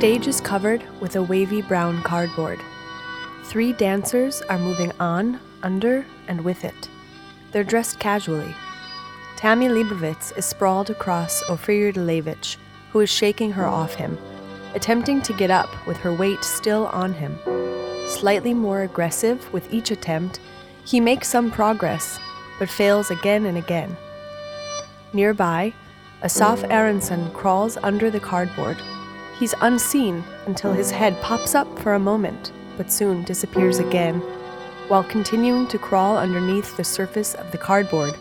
stage is covered with a wavy brown cardboard. Three dancers are moving on, under, and with it. They're dressed casually. Tammy Leibovitz is sprawled across Ophir Yudilevich, who is shaking her off him, attempting to get up with her weight still on him. Slightly more aggressive with each attempt, he makes some progress, but fails again and again. Nearby, Asaf Aronson crawls under the cardboard. He's unseen until his head pops up for a moment, but soon disappears again, while continuing to crawl underneath the surface of the cardboard,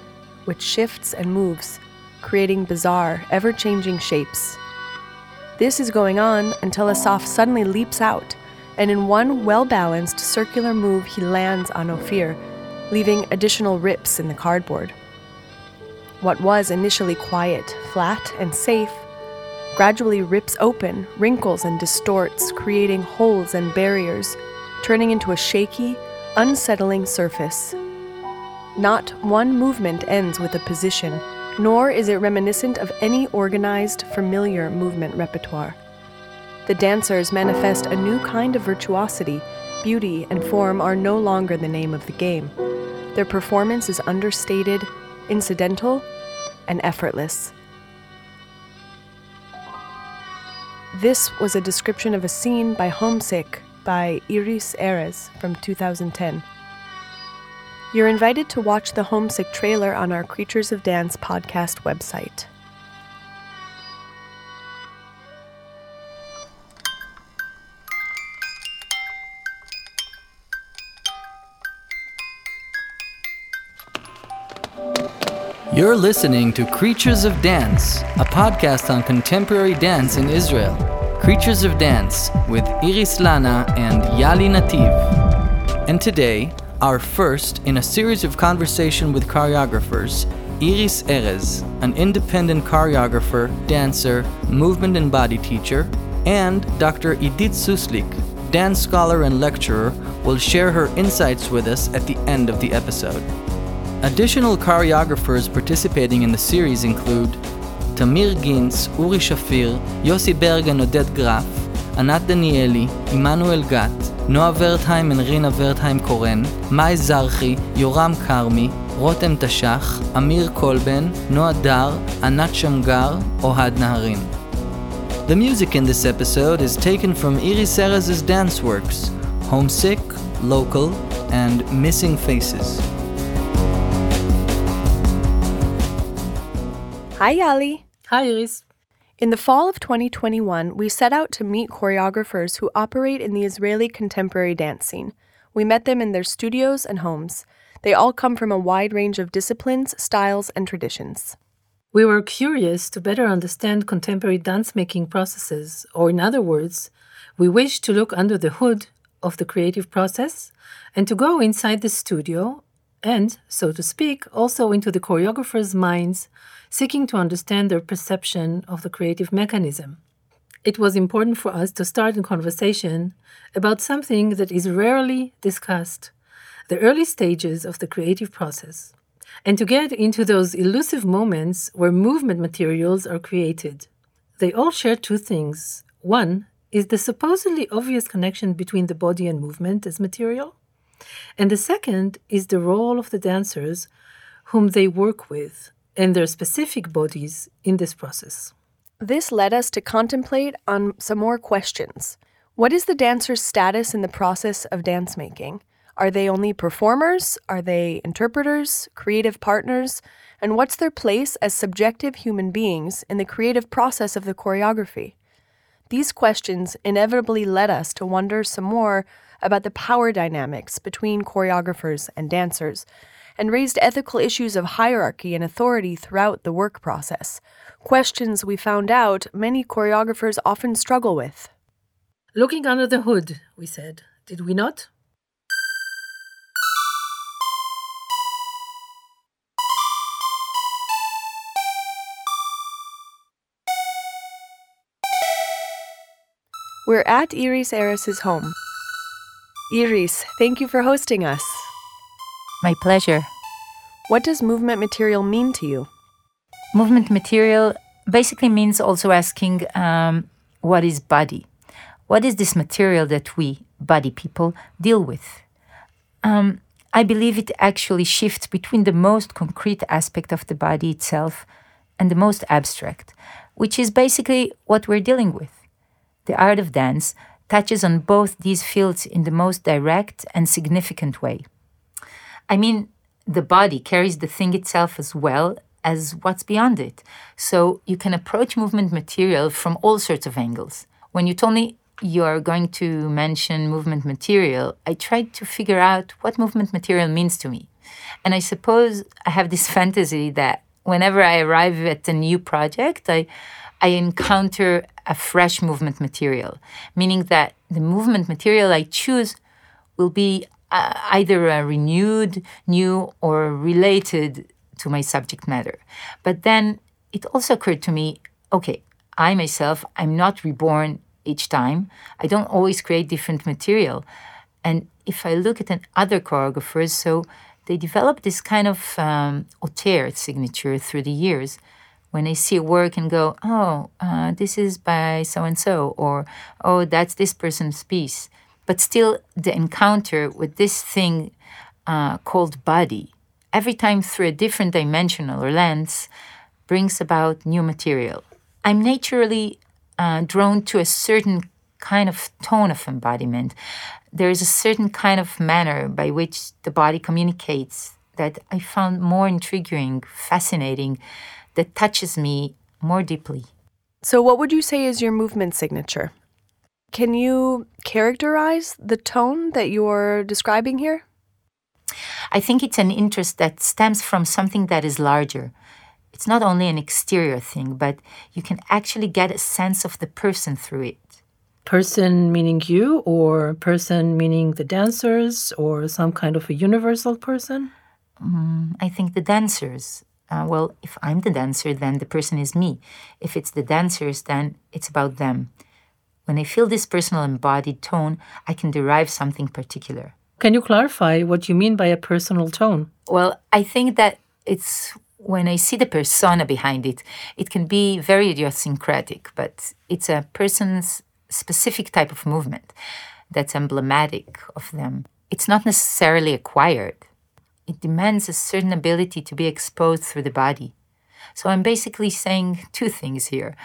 which shifts and moves, creating bizarre, ever changing shapes. This is going on until Asaf suddenly leaps out, and in one well balanced circular move, he lands on Ophir, leaving additional rips in the cardboard. What was initially quiet, flat, and safe gradually rips open, wrinkles, and distorts, creating holes and barriers, turning into a shaky, unsettling surface. Not one movement ends with a position, nor is it reminiscent of any organized, familiar movement repertoire. The dancers manifest a new kind of virtuosity. Beauty and form are no longer the name of the game. Their performance is understated, incidental, and effortless. This was a description of a scene by Homesick by Iris Erez from 2010. You're invited to watch the Homesick trailer on our Creatures of Dance podcast website. You're listening to Creatures of Dance, a podcast on contemporary dance in Israel. Creatures of Dance with Iris Lana and Yali Nativ. And today, our first in a series of conversation with choreographers, Iris Erez, an independent choreographer, dancer, movement and body teacher, and Dr. Edith Suslik, dance scholar and lecturer, will share her insights with us at the end of the episode. Additional choreographers participating in the series include Tamir Gintz, Uri Shafir, Yossi Berg and Oded Graf, Anat Danieli, Emanuel Gat, Noa Wertheim and Rina Wertheim Koren, Mai Zarchi, Yoram Karmi, Rotem Tashach, Amir Kolben, Noa Dar, Anat Shamgar, Ohad Naharin. The music in this episode is taken from Iris Erez's dance works, Homesick, Local, and Missing Faces. Hi, Yali. Hi, Iris. In the fall of 2021, we set out to meet choreographers who operate in the Israeli contemporary dance scene. We met them in their studios and homes. They all come from a wide range of disciplines, styles, and traditions. We were curious to better understand contemporary dance making processes, or in other words, we wished to look under the hood of the creative process and to go inside the studio and, so to speak, also into the choreographers' minds seeking to understand their perception of the creative mechanism. It was important for us to start a conversation about something that is rarely discussed the early stages of the creative process, and to get into those elusive moments where movement materials are created. They all share two things. One is the supposedly obvious connection between the body and movement as material, and the second is the role of the dancers whom they work with and their specific bodies in this process. This led us to contemplate on some more questions. What is the dancer's status in the process of dance making? Are they only performers? Are they interpreters, creative partners? And what's their place as subjective human beings in the creative process of the choreography? These questions inevitably led us to wonder some more about the power dynamics between choreographers and dancers, and raised ethical issues of hierarchy and authority throughout the work process, questions we found out many choreographers often struggle with. Looking under the hood, we said, did we not? We're at Iris Erez's home. Iris, thank you for hosting us. My pleasure. What does movement material mean to you? Movement material basically means also asking um, what is body. what is this material that we, body people, deal with? Um, I believe it actually shifts between the most concrete aspect of the body itself and the most abstract, which is basically what we're dealing with. The art of dance touches on both these fields in the most direct and significant way. I mean, the body carries the thing itself as well as what's beyond it. So you can approach movement material from all sorts of angles. When you told me you are going to mention movement material, I tried to figure out what movement material means to me. And I suppose I have this fantasy that whenever I arrive at a new project, I, I encounter a fresh movement material, meaning that the movement material I choose will be uh, either a renewed, new, or related to my subject matter. But then it also occurred to me okay, I myself, I'm not reborn each time. I don't always create different material. And if I look at an other choreographers, so they develop this kind of um, auteur signature through the years. When I see a work and go, oh, uh, this is by so and so, or oh, that's this person's piece. But still, the encounter with this thing uh, called body, every time through a different dimensional or lens, brings about new material. I'm naturally uh, drawn to a certain kind of tone of embodiment. There is a certain kind of manner by which the body communicates that I found more intriguing, fascinating, that touches me more deeply. So, what would you say is your movement signature? Can you characterize the tone that you're describing here? I think it's an interest that stems from something that is larger, it's not only an exterior thing, but you can actually get a sense of the person through it. Person meaning you, or person meaning the dancers, or some kind of a universal person? Mm, I think the dancers. Uh, well, if I'm the dancer, then the person is me. If it's the dancers, then it's about them. When I feel this personal embodied tone, I can derive something particular. Can you clarify what you mean by a personal tone? Well, I think that it's when I see the persona behind it, it can be very idiosyncratic, but it's a person's specific type of movement that's emblematic of them. It's not necessarily acquired. It demands a certain ability to be exposed through the body. So I'm basically saying two things here.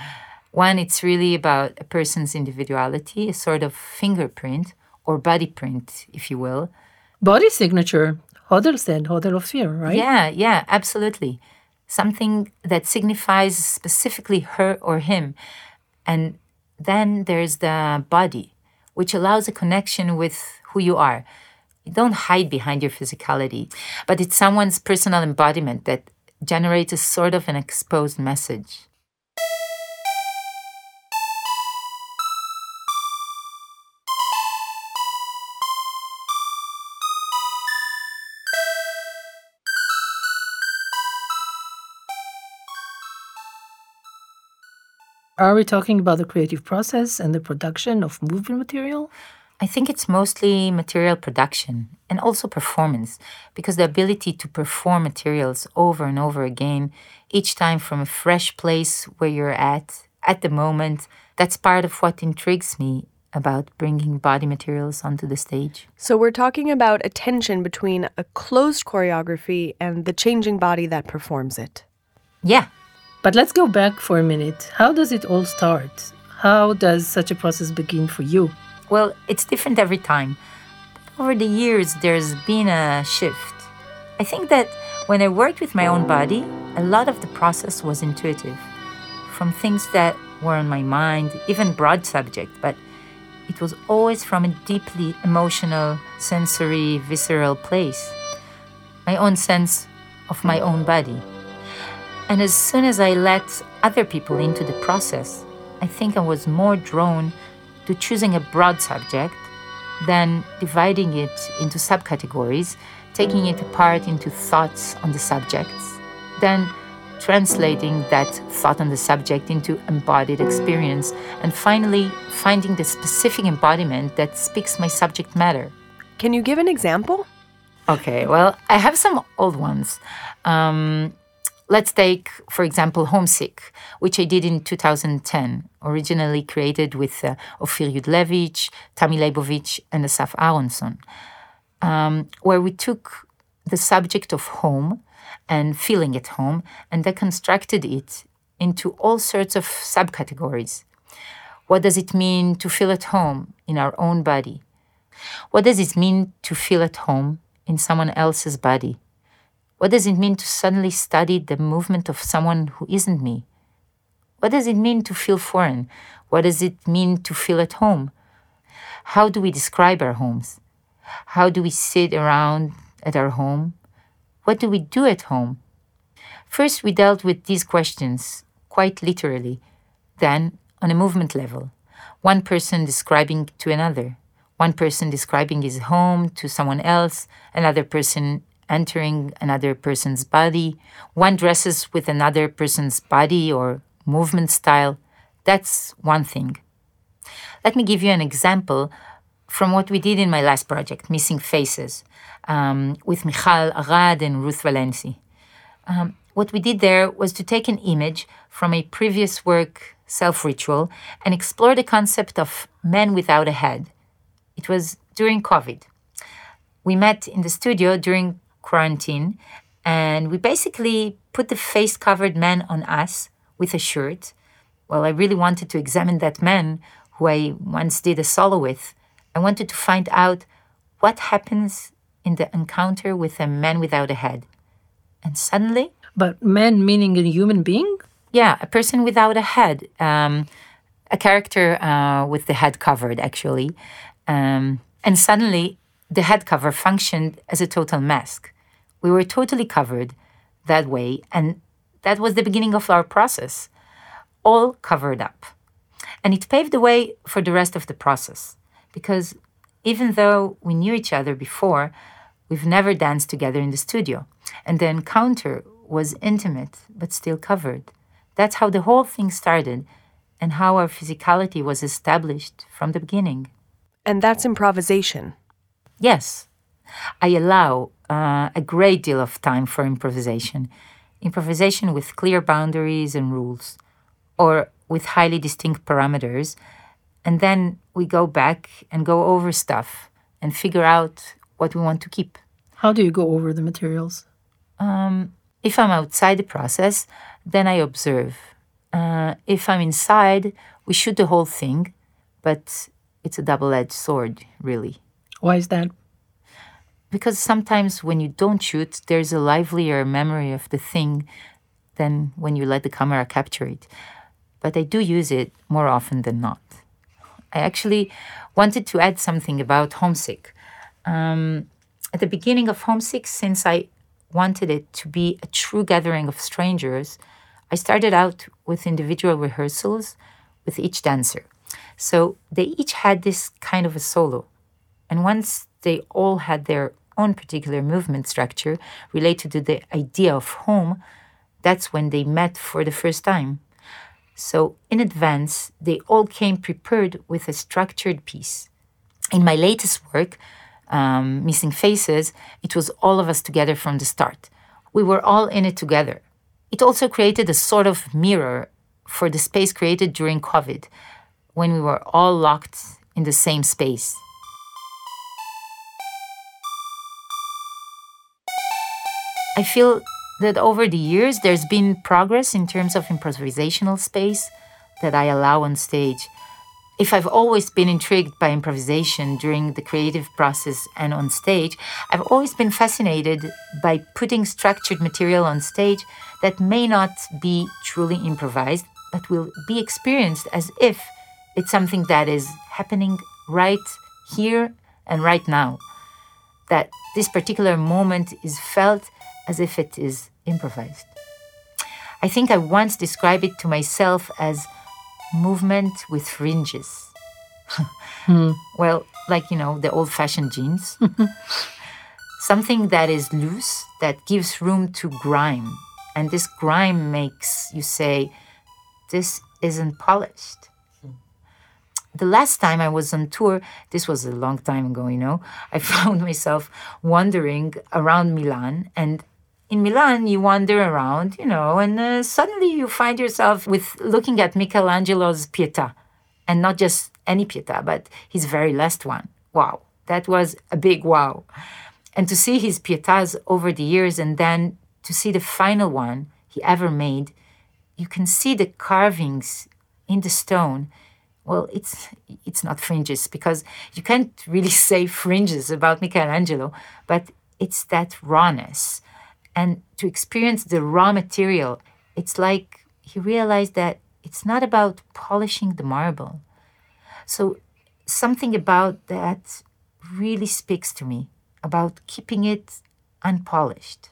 One, it's really about a person's individuality, a sort of fingerprint or body print, if you will. Body signature. Hodel said, Hodel Ophir, right? Yeah, yeah, absolutely. Something that signifies specifically her or him. And then there's the body, which allows a connection with who you are. You don't hide behind your physicality, but it's someone's personal embodiment that generates a sort of an exposed message. Are we talking about the creative process and the production of movement material? I think it's mostly material production and also performance, because the ability to perform materials over and over again, each time from a fresh place where you're at, at the moment, that's part of what intrigues me about bringing body materials onto the stage. So, we're talking about a tension between a closed choreography and the changing body that performs it. Yeah, but let's go back for a minute. How does it all start? How does such a process begin for you? Well, it's different every time. Over the years, there's been a shift. I think that when I worked with my own body, a lot of the process was intuitive. From things that were on my mind, even broad subject, but it was always from a deeply emotional, sensory, visceral place. My own sense of my own body. And as soon as I let other people into the process, I think I was more drawn to choosing a broad subject than dividing it into subcategories, taking it apart into thoughts on the subjects, then translating that thought on the subject into embodied experience, and finally finding the specific embodiment that speaks my subject matter. Can you give an example? Okay, well, I have some old ones. Um, let's take, for example, Homesick, which I did in 2010, originally created with uh, Ofir Yudlevich, Tami Leibovich, and Asaf Aronson, um, where we took the subject of home and feeling at home and deconstructed it into all sorts of subcategories. What does it mean to feel at home in our own body? What does it mean to feel at home in someone else's body? What does it mean to suddenly study the movement of someone who isn't me? What does it mean to feel foreign? What does it mean to feel at home? How do we describe our homes? How do we sit around at our home? What do we do at home? First, we dealt with these questions quite literally, then on a movement level, one person describing to another, one person describing his home to someone else, another person entering another person's body, one dresses with another person's body or movement style. That's one thing. Let me give you an example from what we did in my last project, Missing Faces, um, with Michal Arad and Ruth Valenci. Um, what we did there was to take an image from a previous work, Self Ritual, and explore the concept of men without a head. It was during COVID. We met in the studio during quarantine, and we basically put the face covered man on us with a shirt. Well, I really wanted to examine that man who I once did a solo with. I wanted to find out what happens in the encounter with a man without a head. And suddenly. But man meaning a human being? Yeah, a person without a head. Um, a character uh, with the head covered, actually. Um, and suddenly, the head cover functioned as a total mask. We were totally covered that way, and that was the beginning of our process, all covered up. And it paved the way for the rest of the process, because even though we knew each other before, we've never danced together in the studio. And the encounter was intimate, but still covered. That's how the whole thing started, and how our physicality was established from the beginning. And that's improvisation. Yes, I allow uh, a great deal of time for improvisation. Improvisation with clear boundaries and rules, or with highly distinct parameters. And then we go back and go over stuff and figure out what we want to keep. How do you go over the materials? Um, if I'm outside the process, then I observe. Uh, if I'm inside, we shoot the whole thing, but it's a double edged sword, really. Why is that? Because sometimes when you don't shoot, there's a livelier memory of the thing than when you let the camera capture it. But I do use it more often than not. I actually wanted to add something about Homesick. Um, at the beginning of Homesick, since I wanted it to be a true gathering of strangers, I started out with individual rehearsals with each dancer. So they each had this kind of a solo. And once they all had their own particular movement structure related to the idea of home, that's when they met for the first time. So, in advance, they all came prepared with a structured piece. In my latest work, um, Missing Faces, it was all of us together from the start. We were all in it together. It also created a sort of mirror for the space created during COVID, when we were all locked in the same space. I feel that over the years there's been progress in terms of improvisational space that I allow on stage. If I've always been intrigued by improvisation during the creative process and on stage, I've always been fascinated by putting structured material on stage that may not be truly improvised, but will be experienced as if it's something that is happening right here and right now. That this particular moment is felt as if it is improvised. I think I once described it to myself as movement with fringes. hmm. Well, like, you know, the old fashioned jeans. Something that is loose, that gives room to grime. And this grime makes you say, this isn't polished. The last time I was on tour, this was a long time ago, you know, I found myself wandering around Milan and in Milan, you wander around, you know, and uh, suddenly you find yourself with looking at Michelangelo's Pietà, and not just any Pietà, but his very last one. Wow, that was a big wow. And to see his Pietas over the years and then to see the final one he ever made, you can see the carvings in the stone. Well, it's it's not fringes because you can't really say fringes about Michelangelo, but it's that rawness. And to experience the raw material, it's like he realized that it's not about polishing the marble. So something about that really speaks to me about keeping it unpolished.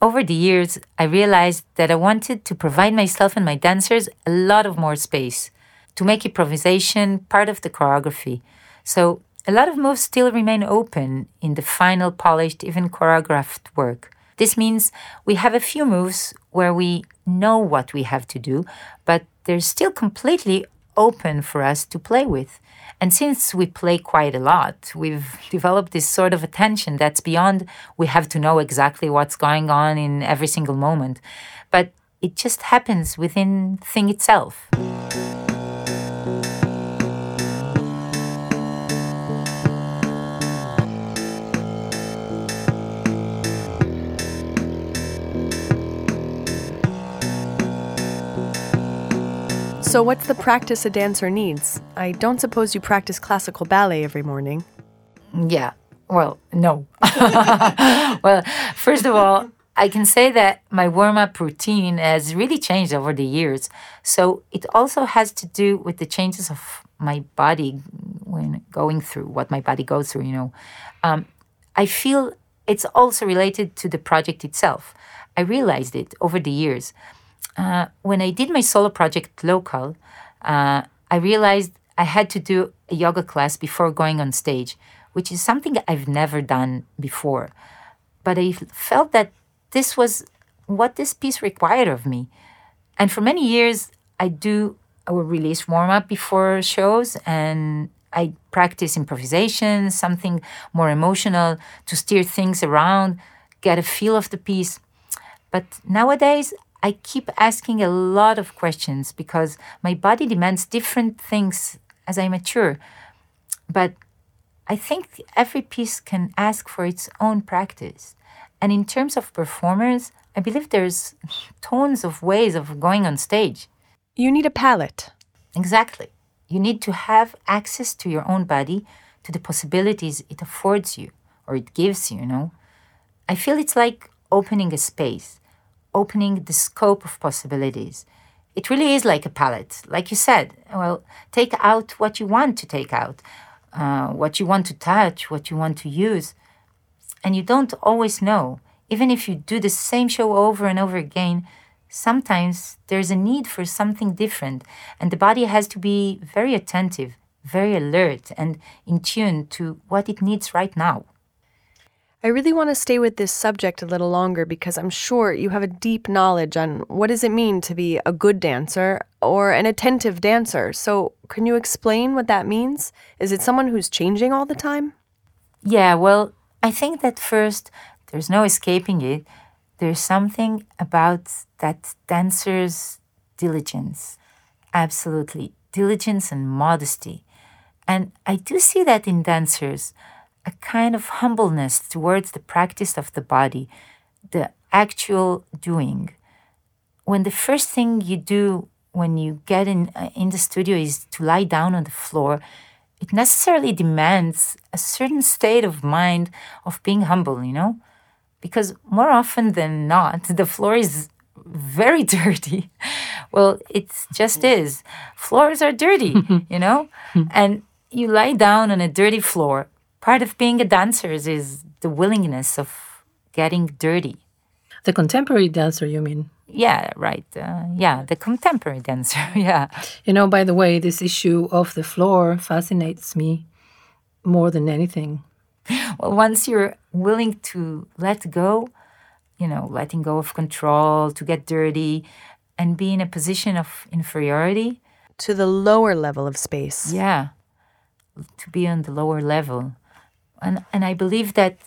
Over the years, I realized that I wanted to provide myself and my dancers a lot of more space to make improvisation part of the choreography. So a lot of moves still remain open in the final polished, even choreographed work. This means we have a few moves where we know what we have to do, but they're still completely open for us to play with. And since we play quite a lot, we've developed this sort of attention that's beyond we have to know exactly what's going on in every single moment. But it just happens within thing itself. So, what's the practice a dancer needs? I don't suppose you practice classical ballet every morning. Yeah. Well, no. well, first of all, I can say that my warm up routine has really changed over the years. So it also has to do with the changes of my body when going through what my body goes through, you know. Um, I feel it's also related to the project itself. I realized it over the years. Uh, when I did my solo project local, uh, I realized I had to do a yoga class before going on stage, which is something I've never done before. But I felt that this was what this piece required of me. And for many years, I do a release warm up before shows and I practice improvisation, something more emotional to steer things around, get a feel of the piece. But nowadays, I keep asking a lot of questions because my body demands different things as I mature. But I think every piece can ask for its own practice. And in terms of performers, I believe there's tons of ways of going on stage. You need a palette. Exactly. You need to have access to your own body, to the possibilities it affords you or it gives you, you know. I feel it's like opening a space opening the scope of possibilities. It really is like a palette. Like you said, well, take out what you want to take out, uh, what you want to touch, what you want to use. And you don't always know. Even if you do the same show over and over again, sometimes there's a need for something different. And the body has to be very attentive, very alert, and in tune to what it needs right now. I really want to stay with this subject a little longer because I'm sure you have a deep knowledge on what does it mean to be a good dancer or an attentive dancer. So, can you explain what that means? Is it someone who's changing all the time? Yeah, well, I think that first there's no escaping it. There's something about that dancer's diligence. Absolutely. Diligence and modesty. And I do see that in dancers a kind of humbleness towards the practice of the body, the actual doing. When the first thing you do when you get in uh, in the studio is to lie down on the floor, it necessarily demands a certain state of mind of being humble, you know? Because more often than not, the floor is very dirty. well, it just is. Floors are dirty, you know? and you lie down on a dirty floor part of being a dancer is the willingness of getting dirty. The contemporary dancer, you mean? Yeah, right. Uh, yeah, the contemporary dancer. yeah. You know, by the way, this issue of the floor fascinates me more than anything. Well, once you're willing to let go, you know, letting go of control, to get dirty, and be in a position of inferiority. To the lower level of space. Yeah. To be on the lower level and and I believe that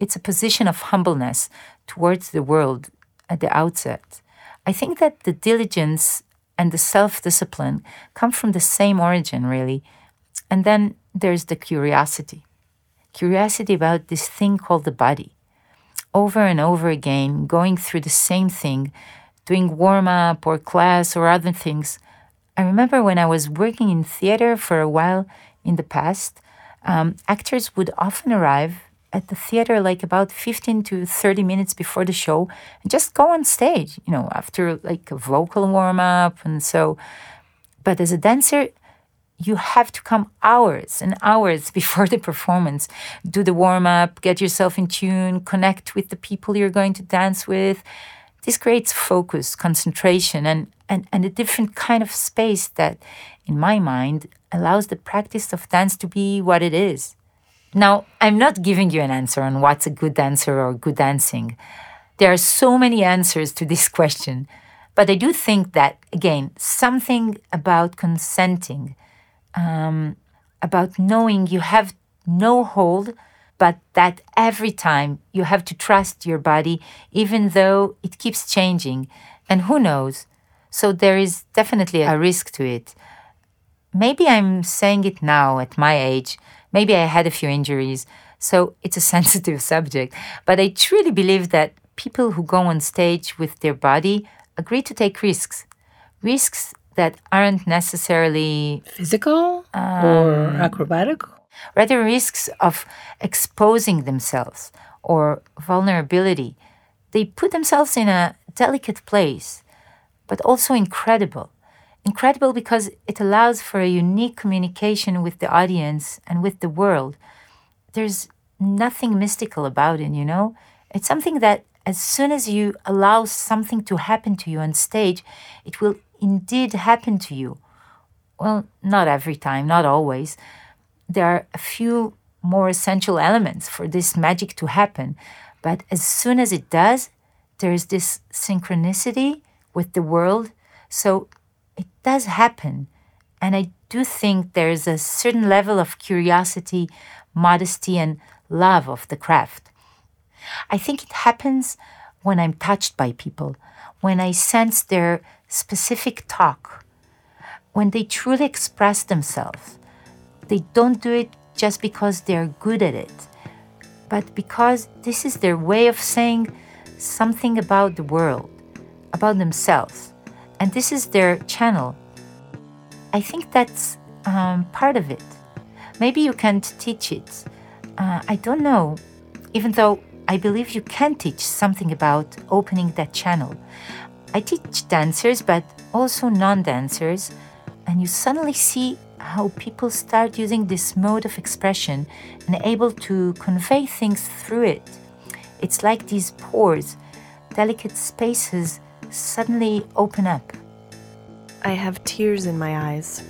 it's a position of humbleness towards the world at the outset. I think that the diligence and the self discipline come from the same origin, really. And then there's the curiosity curiosity about this thing called the body. Over and over again, going through the same thing, doing warm up or class or other things. I remember when I was working in theater for a while in the past, um, actors would often arrive at the theater like about 15 to 30 minutes before the show and just go on stage, you know, after like a vocal warm up. And so, but as a dancer, you have to come hours and hours before the performance, do the warm up, get yourself in tune, connect with the people you're going to dance with. This creates focus, concentration, and, and, and a different kind of space that, in my mind, allows the practice of dance to be what it is. Now, I'm not giving you an answer on what's a good dancer or good dancing. There are so many answers to this question. But I do think that, again, something about consenting, um, about knowing you have no hold, but that every time you have to trust your body, even though it keeps changing. And who knows? So there is definitely a risk to it. Maybe I'm saying it now at my age. Maybe I had a few injuries. So it's a sensitive subject. But I truly believe that people who go on stage with their body agree to take risks. Risks that aren't necessarily physical um, or acrobatic? Rather, risks of exposing themselves or vulnerability. They put themselves in a delicate place, but also incredible. Incredible because it allows for a unique communication with the audience and with the world. There's nothing mystical about it, you know? It's something that as soon as you allow something to happen to you on stage, it will indeed happen to you. Well, not every time, not always. There are a few more essential elements for this magic to happen, but as soon as it does, there is this synchronicity with the world. So it does happen. And I do think there is a certain level of curiosity, modesty, and love of the craft. I think it happens when I'm touched by people, when I sense their specific talk, when they truly express themselves. They don't do it just because they're good at it, but because this is their way of saying something about the world, about themselves, and this is their channel. I think that's um, part of it. Maybe you can't teach it. Uh, I don't know, even though I believe you can teach something about opening that channel. I teach dancers, but also non dancers, and you suddenly see how people start using this mode of expression and able to convey things through it. It's like these pores, delicate spaces suddenly open up. I have tears in my eyes.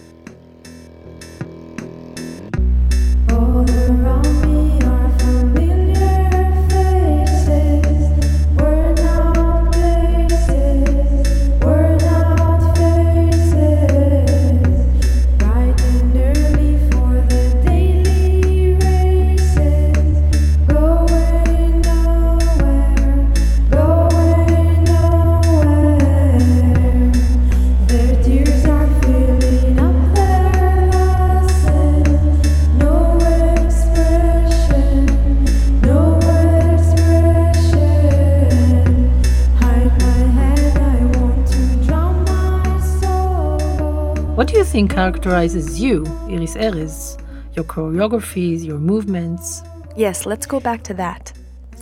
Think characterizes you, Iris Erez, your choreographies, your movements. Yes, let's go back to that.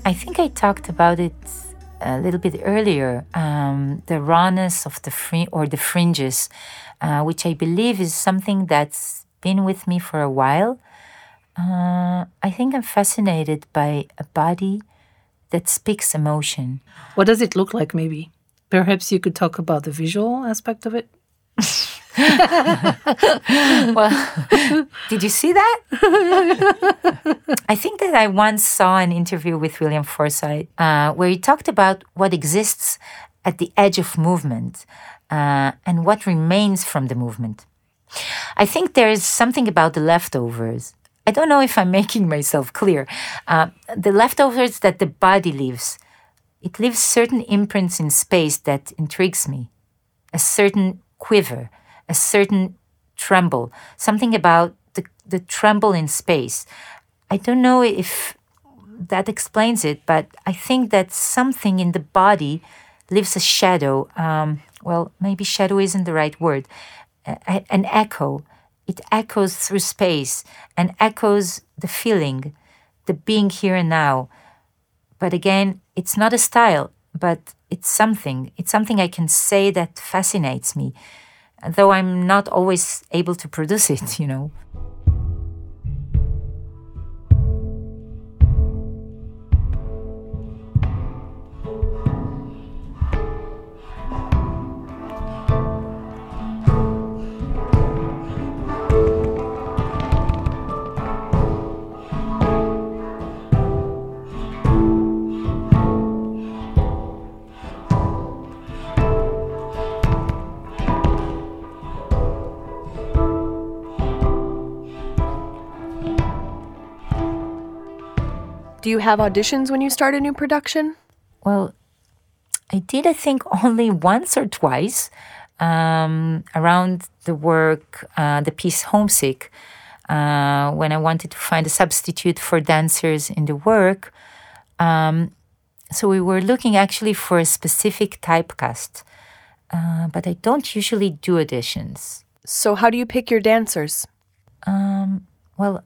I think I talked about it a little bit earlier. Um, the rawness of the fr- or the fringes, uh, which I believe is something that's been with me for a while. Uh, I think I'm fascinated by a body that speaks emotion. What does it look like, maybe? Perhaps you could talk about the visual aspect of it? well, did you see that? I think that I once saw an interview with William Forsythe uh, where he talked about what exists at the edge of movement uh, and what remains from the movement. I think there is something about the leftovers. I don't know if I'm making myself clear. Uh, the leftovers that the body leaves, it leaves certain imprints in space that intrigues me, a certain quiver, a certain tremble, something about the, the tremble in space. I don't know if that explains it, but I think that something in the body leaves a shadow. Um, well, maybe shadow isn't the right word, a, an echo. It echoes through space and echoes the feeling, the being here and now. But again, it's not a style, but it's something. It's something I can say that fascinates me, though I'm not always able to produce it, you know. Do you have auditions when you start a new production? Well, I did, I think, only once or twice um, around the work, uh, the piece Homesick, uh, when I wanted to find a substitute for dancers in the work. Um, so we were looking actually for a specific typecast, uh, but I don't usually do auditions. So, how do you pick your dancers? Um, well,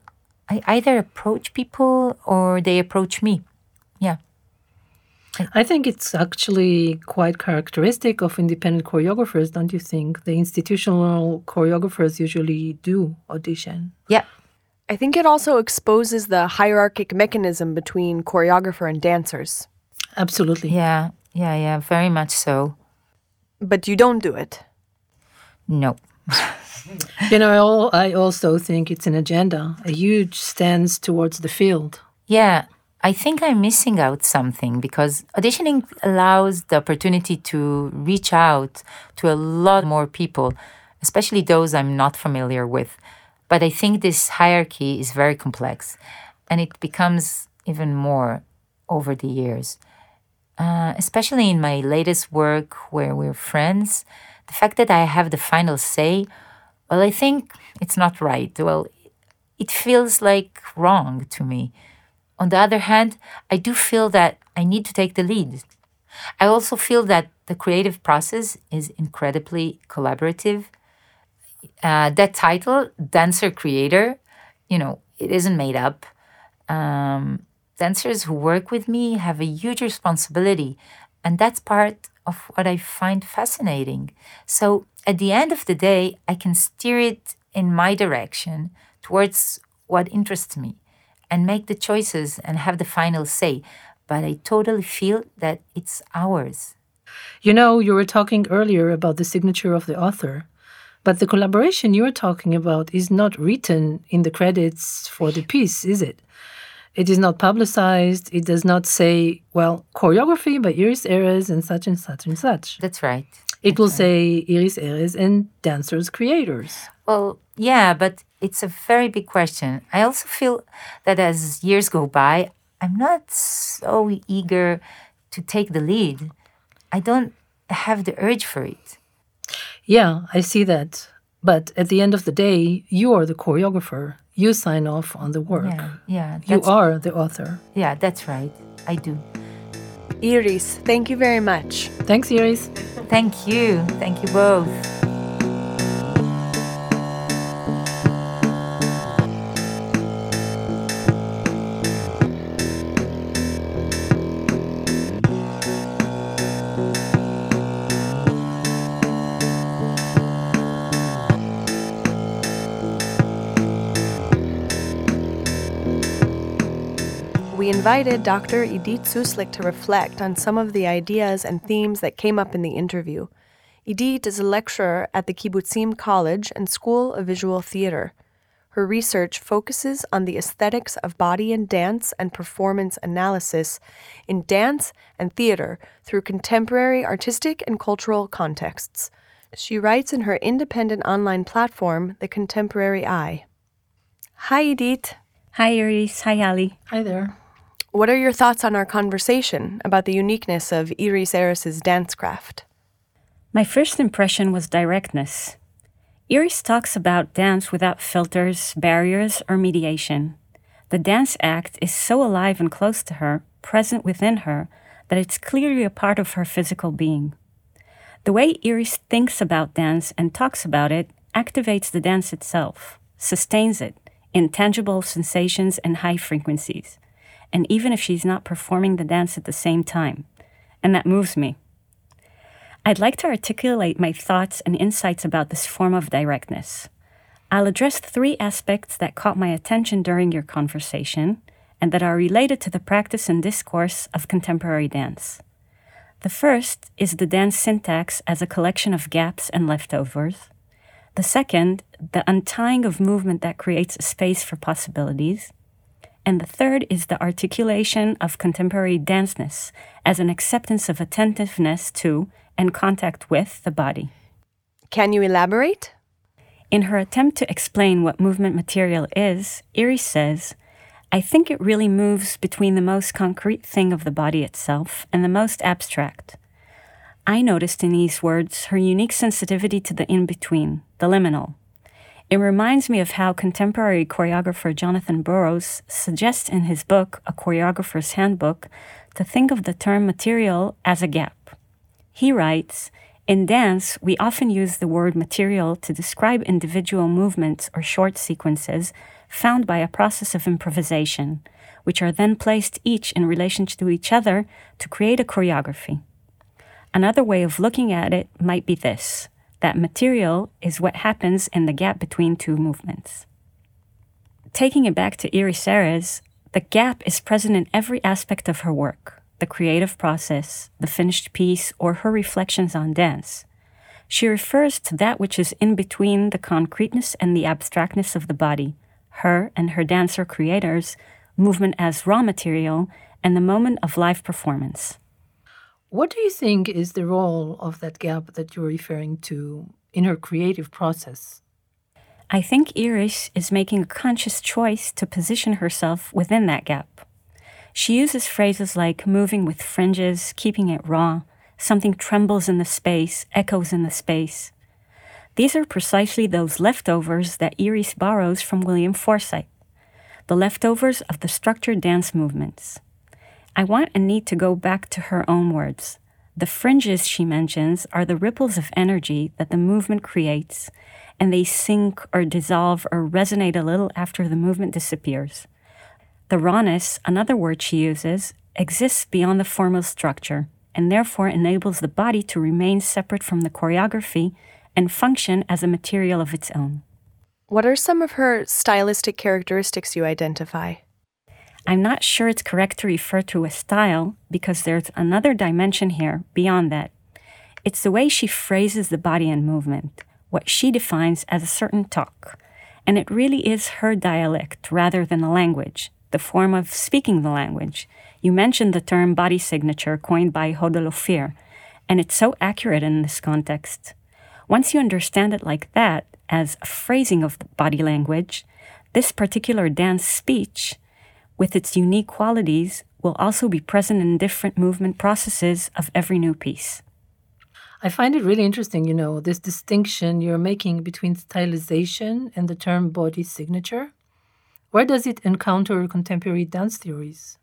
I either approach people or they approach me. Yeah. I think it's actually quite characteristic of independent choreographers, don't you think? The institutional choreographers usually do audition. Yeah. I think it also exposes the hierarchic mechanism between choreographer and dancers. Absolutely. Yeah. Yeah. Yeah. Very much so. But you don't do it. No. You know, I also think it's an agenda, a huge stance towards the field. Yeah, I think I'm missing out something because auditioning allows the opportunity to reach out to a lot more people, especially those I'm not familiar with. But I think this hierarchy is very complex and it becomes even more over the years. Uh, especially in my latest work where we're friends, the fact that I have the final say well, I think it's not right. Well, it feels like wrong to me. On the other hand, I do feel that I need to take the lead. I also feel that the creative process is incredibly collaborative. Uh, that title, dancer creator, you know, it isn't made up. Um, dancers who work with me have a huge responsibility, and that's part of what I find fascinating. So at the end of the day, I can steer it in my direction towards what interests me and make the choices and have the final say. But I totally feel that it's ours. You know, you were talking earlier about the signature of the author, but the collaboration you're talking about is not written in the credits for the piece, is it? It is not publicized. It does not say, well, choreography by Iris Erez and such and such and such. That's right. It will say Iris Erez and dancers creators. Well, yeah, but it's a very big question. I also feel that as years go by, I'm not so eager to take the lead. I don't have the urge for it. Yeah, I see that. But at the end of the day, you are the choreographer. You sign off on the work. Yeah, yeah. You are the author. Yeah, that's right. I do. Iris, thank you very much. Thanks, Iris. Thank you. Thank you both. Invited Dr. Edith Suslik to reflect on some of the ideas and themes that came up in the interview. Edith is a lecturer at the Kibbutzim College and School of Visual Theater. Her research focuses on the aesthetics of body and dance and performance analysis in dance and theater through contemporary artistic and cultural contexts. She writes in her independent online platform, The Contemporary Eye. Hi, Edith. Hi, Iris. Hi, Ali. Hi there. What are your thoughts on our conversation about the uniqueness of Iris Erez's dance craft? My first impression was directness. Iris talks about dance without filters, barriers, or mediation. The dance act is so alive and close to her, present within her, that it's clearly a part of her physical being. The way Iris thinks about dance and talks about it activates the dance itself, sustains it in tangible sensations and high frequencies, and even if she's not performing the dance at the same time. And that moves me. I'd like to articulate my thoughts and insights about this form of directness. I'll address three aspects that caught my attention during your conversation and that are related to the practice and discourse of contemporary dance. The first is the dance syntax as a collection of gaps and leftovers. The second, the untying of movement that creates a space for possibilities. And the third is the articulation of contemporary danceness as an acceptance of attentiveness to and contact with the body. Can you elaborate? In her attempt to explain what movement material is, Iris says, I think it really moves between the most concrete thing of the body itself and the most abstract. I noticed in these words her unique sensitivity to the in between, the liminal. It reminds me of how contemporary choreographer Jonathan Burrows suggests in his book, A Choreographer's Handbook, to think of the term material as a gap. He writes, in dance, we often use the word material to describe individual movements or short sequences found by a process of improvisation, which are then placed each in relation to each other to create a choreography. Another way of looking at it might be this that material is what happens in the gap between two movements. Taking it back to Iris Erez, the gap is present in every aspect of her work the creative process, the finished piece, or her reflections on dance. She refers to that which is in between the concreteness and the abstractness of the body, her and her dancer creators, movement as raw material, and the moment of live performance. What do you think is the role of that gap that you're referring to in her creative process? I think Iris is making a conscious choice to position herself within that gap. She uses phrases like moving with fringes, keeping it raw, something trembles in the space, echoes in the space. These are precisely those leftovers that Iris borrows from William Forsythe, the leftovers of the structured dance movements. I want need to go back to her own words. The fringes she mentions are the ripples of energy that the movement creates, and they sink or dissolve or resonate a little after the movement disappears. The rawness, another word she uses, exists beyond the formal structure and therefore enables the body to remain separate from the choreography and function as a material of its own. What are some of her stylistic characteristics you identify? I'm not sure it's correct to refer to a style because there's another dimension here beyond that. It's the way she phrases the body and movement, what she defines as a certain talk. And it really is her dialect rather than a language, the form of speaking the language. You mentioned the term body signature coined by Hodel Ophir, and it's so accurate in this context. Once you understand it like that, as a phrasing of body language, this particular dance speech, with its unique qualities, will also be present in different movement processes of every new piece. I find it really interesting, you know, this distinction you're making between stylization and the term body signature. Where does it encounter contemporary dance theories?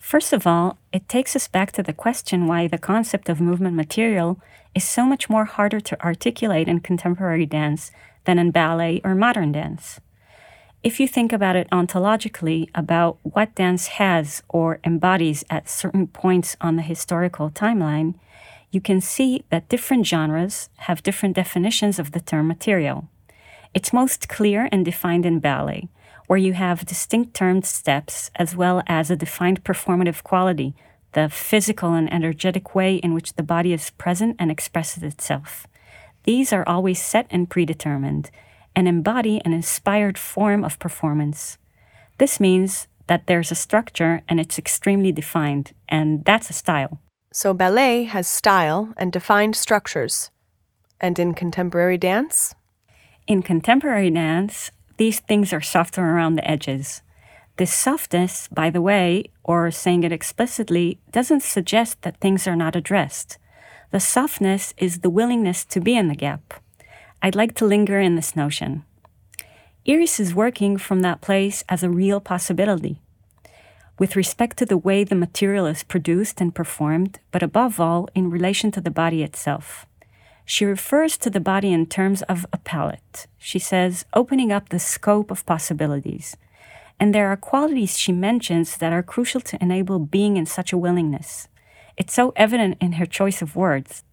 First of all, it takes us back to the question why the concept of movement material is so much more harder to articulate in contemporary dance than in ballet or modern dance. If you think about it ontologically, about what dance has or embodies at certain points on the historical timeline, you can see that different genres have different definitions of the term material. It's most clear and defined in ballet, where you have distinct termed steps as well as a defined performative quality, the physical and energetic way in which the body is present and expresses itself. These are always set and predetermined and embody an inspired form of performance. This means that there's a structure and it's extremely defined, and that's a style. So ballet has style and defined structures. And in contemporary dance? In contemporary dance, these things are softer around the edges. This softness, by the way, or saying it explicitly, doesn't suggest that things are not addressed. The softness is the willingness to be in the gap. I'd like to linger in this notion. Iris is working from that place as a real possibility. With respect to the way the material is produced and performed, but above all, in relation to the body itself. She refers to the body in terms of a palette. She says, opening up the scope of possibilities. And there are qualities she mentions that are crucial to enable being in such a willingness. It's so evident in her choice of words.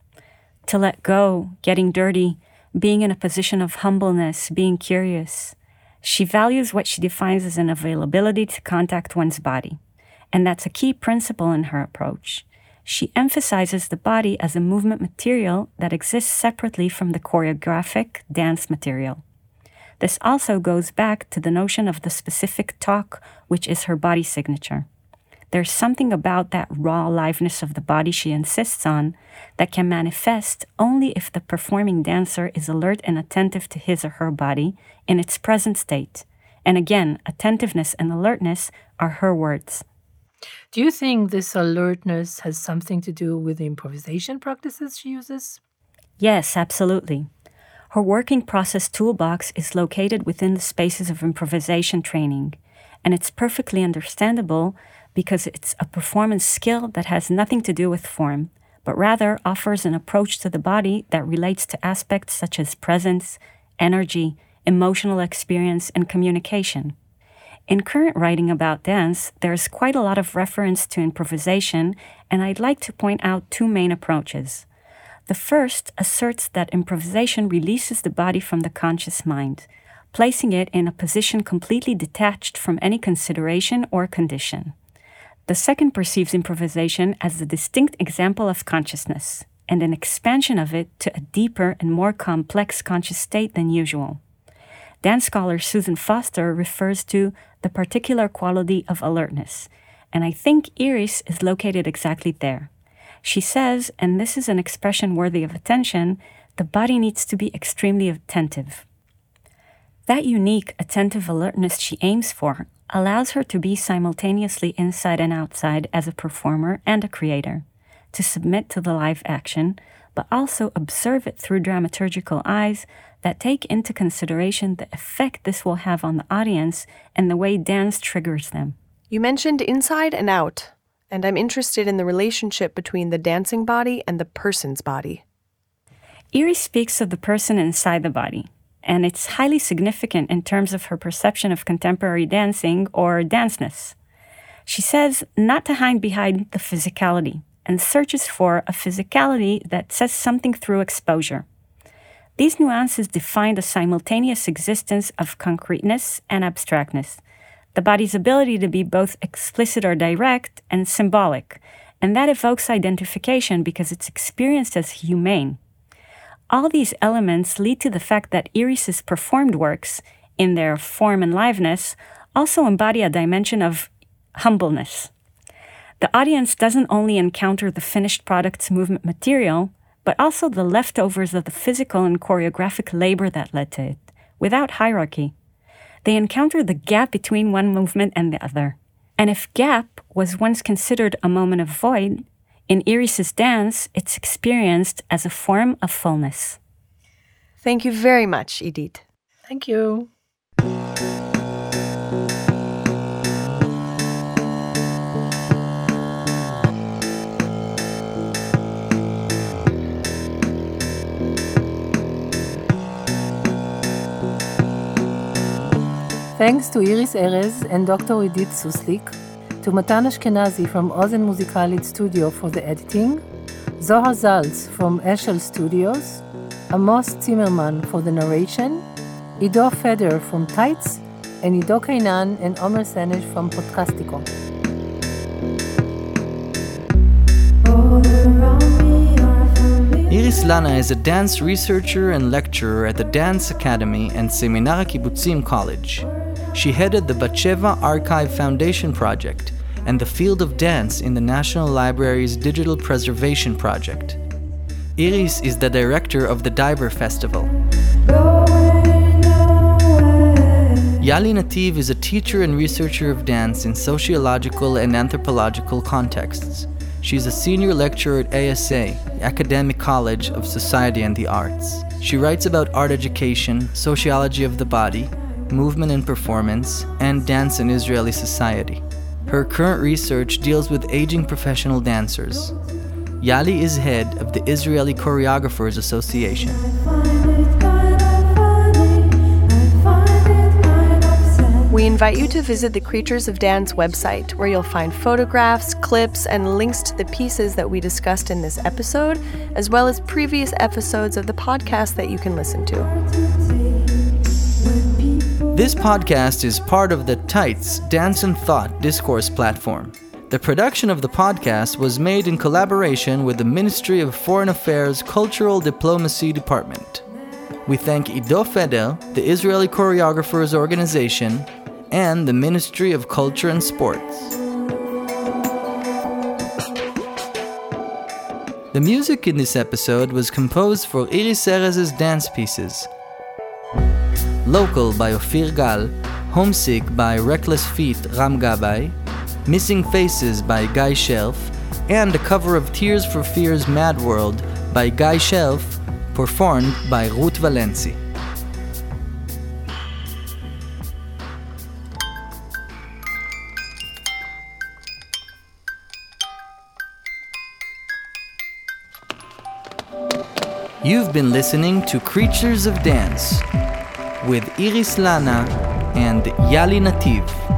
To let go, getting dirty, being in a position of humbleness, being curious. She values what she defines as an availability to contact one's body. And that's a key principle in her approach. She emphasizes the body as a movement material that exists separately from the choreographic dance material. This also goes back to the notion of the specific talk, which is her body signature. There's something about that raw aliveness of the body she insists on that can manifest only if the performing dancer is alert and attentive to his or her body in its present state. And again, attentiveness and alertness are her words. Do you think this alertness has something to do with the improvisation practices she uses? Yes, absolutely. Her working process toolbox is located within the spaces of improvisation training, and it's perfectly understandable because it's a performance skill that has nothing to do with form, but rather offers an approach to the body that relates to aspects such as presence, energy, emotional experience, and communication. In current writing about dance, there's quite a lot of reference to improvisation, and I'd like to point out two main approaches. The first asserts that improvisation releases the body from the conscious mind, placing it in a position completely detached from any consideration or condition. The second perceives improvisation as a distinct example of consciousness and an expansion of it to a deeper and more complex conscious state than usual. Dance scholar Susan Foster refers to the particular quality of alertness, and I think Iris is located exactly there. She says, and this is an expression worthy of attention, the body needs to be extremely attentive. That unique attentive alertness she aims for allows her to be simultaneously inside and outside as a performer and a creator, to submit to the live action, but also observe it through dramaturgical eyes that take into consideration the effect this will have on the audience and the way dance triggers them. You mentioned inside and out, and I'm interested in the relationship between the dancing body and the person's body. Iris speaks of the person inside the body, and it's highly significant in terms of her perception of contemporary dancing or danceness. She says not to hide behind the physicality and searches for a physicality that says something through exposure. These nuances define the simultaneous existence of concreteness and abstractness, the body's ability to be both explicit or direct and symbolic, and that evokes identification because it's experienced as humane. All these elements lead to the fact that Iris's performed works, in their form and liveness, also embody a dimension of humbleness. The audience doesn't only encounter the finished product's movement material, but also the leftovers of the physical and choreographic labor that led to it, without hierarchy. They encounter the gap between one movement and the other. And if gap was once considered a moment of void, in Iris's dance, it's experienced as a form of fullness. Thank you very much, Edith. Thank you. Thanks to Iris Erez and Dr. Edith Suslik to Matan Ashkenazi from Ozen Musikalit Studio for the editing, Zohar Zalz from Eshel Studios, Amos Zimmerman for the narration, Ido Feder from Tights, and Ido Kainan and Omer Senesh from Podcastico. Iris Lana is a dance researcher and lecturer at the Dance Academy and Seminar Kibbutzim College. She headed the Batsheva Archive Foundation project and the field of dance in the National Library's Digital Preservation Project. Iris is the director of the Diver Festival. Yali Nativ is a teacher and researcher of dance in sociological and anthropological contexts. She's a senior lecturer at ASA, Academic College of Society and the Arts. She writes about art education, sociology of the body, movement and performance, and dance in Israeli society. Her current research deals with aging professional dancers. Yali is head of the Israeli Choreographers Association. We invite you to visit the Creatures of Dance website, where you'll find photographs, clips, and links to the pieces that we discussed in this episode, as well as previous episodes of the podcast that you can listen to. This podcast is part of the Tights Dance and Thought discourse platform. The production of the podcast was made in collaboration with the Ministry of Foreign Affairs Cultural Diplomacy Department. We thank Ido Feder, the Israeli Choreographers Organization, and the Ministry of Culture and Sports. The music in this episode was composed for Iris Erez's dance pieces. Local by Ophir Gal, Homesick by Reckless Feet Ram Gabay, Missing Faces by Guy Shelf, and a cover of Tears for Fears Mad World by Guy Shelf, performed by Ruth Valenci. You've been listening to Creatures of Dance with Iris Lana and Yali Nativ.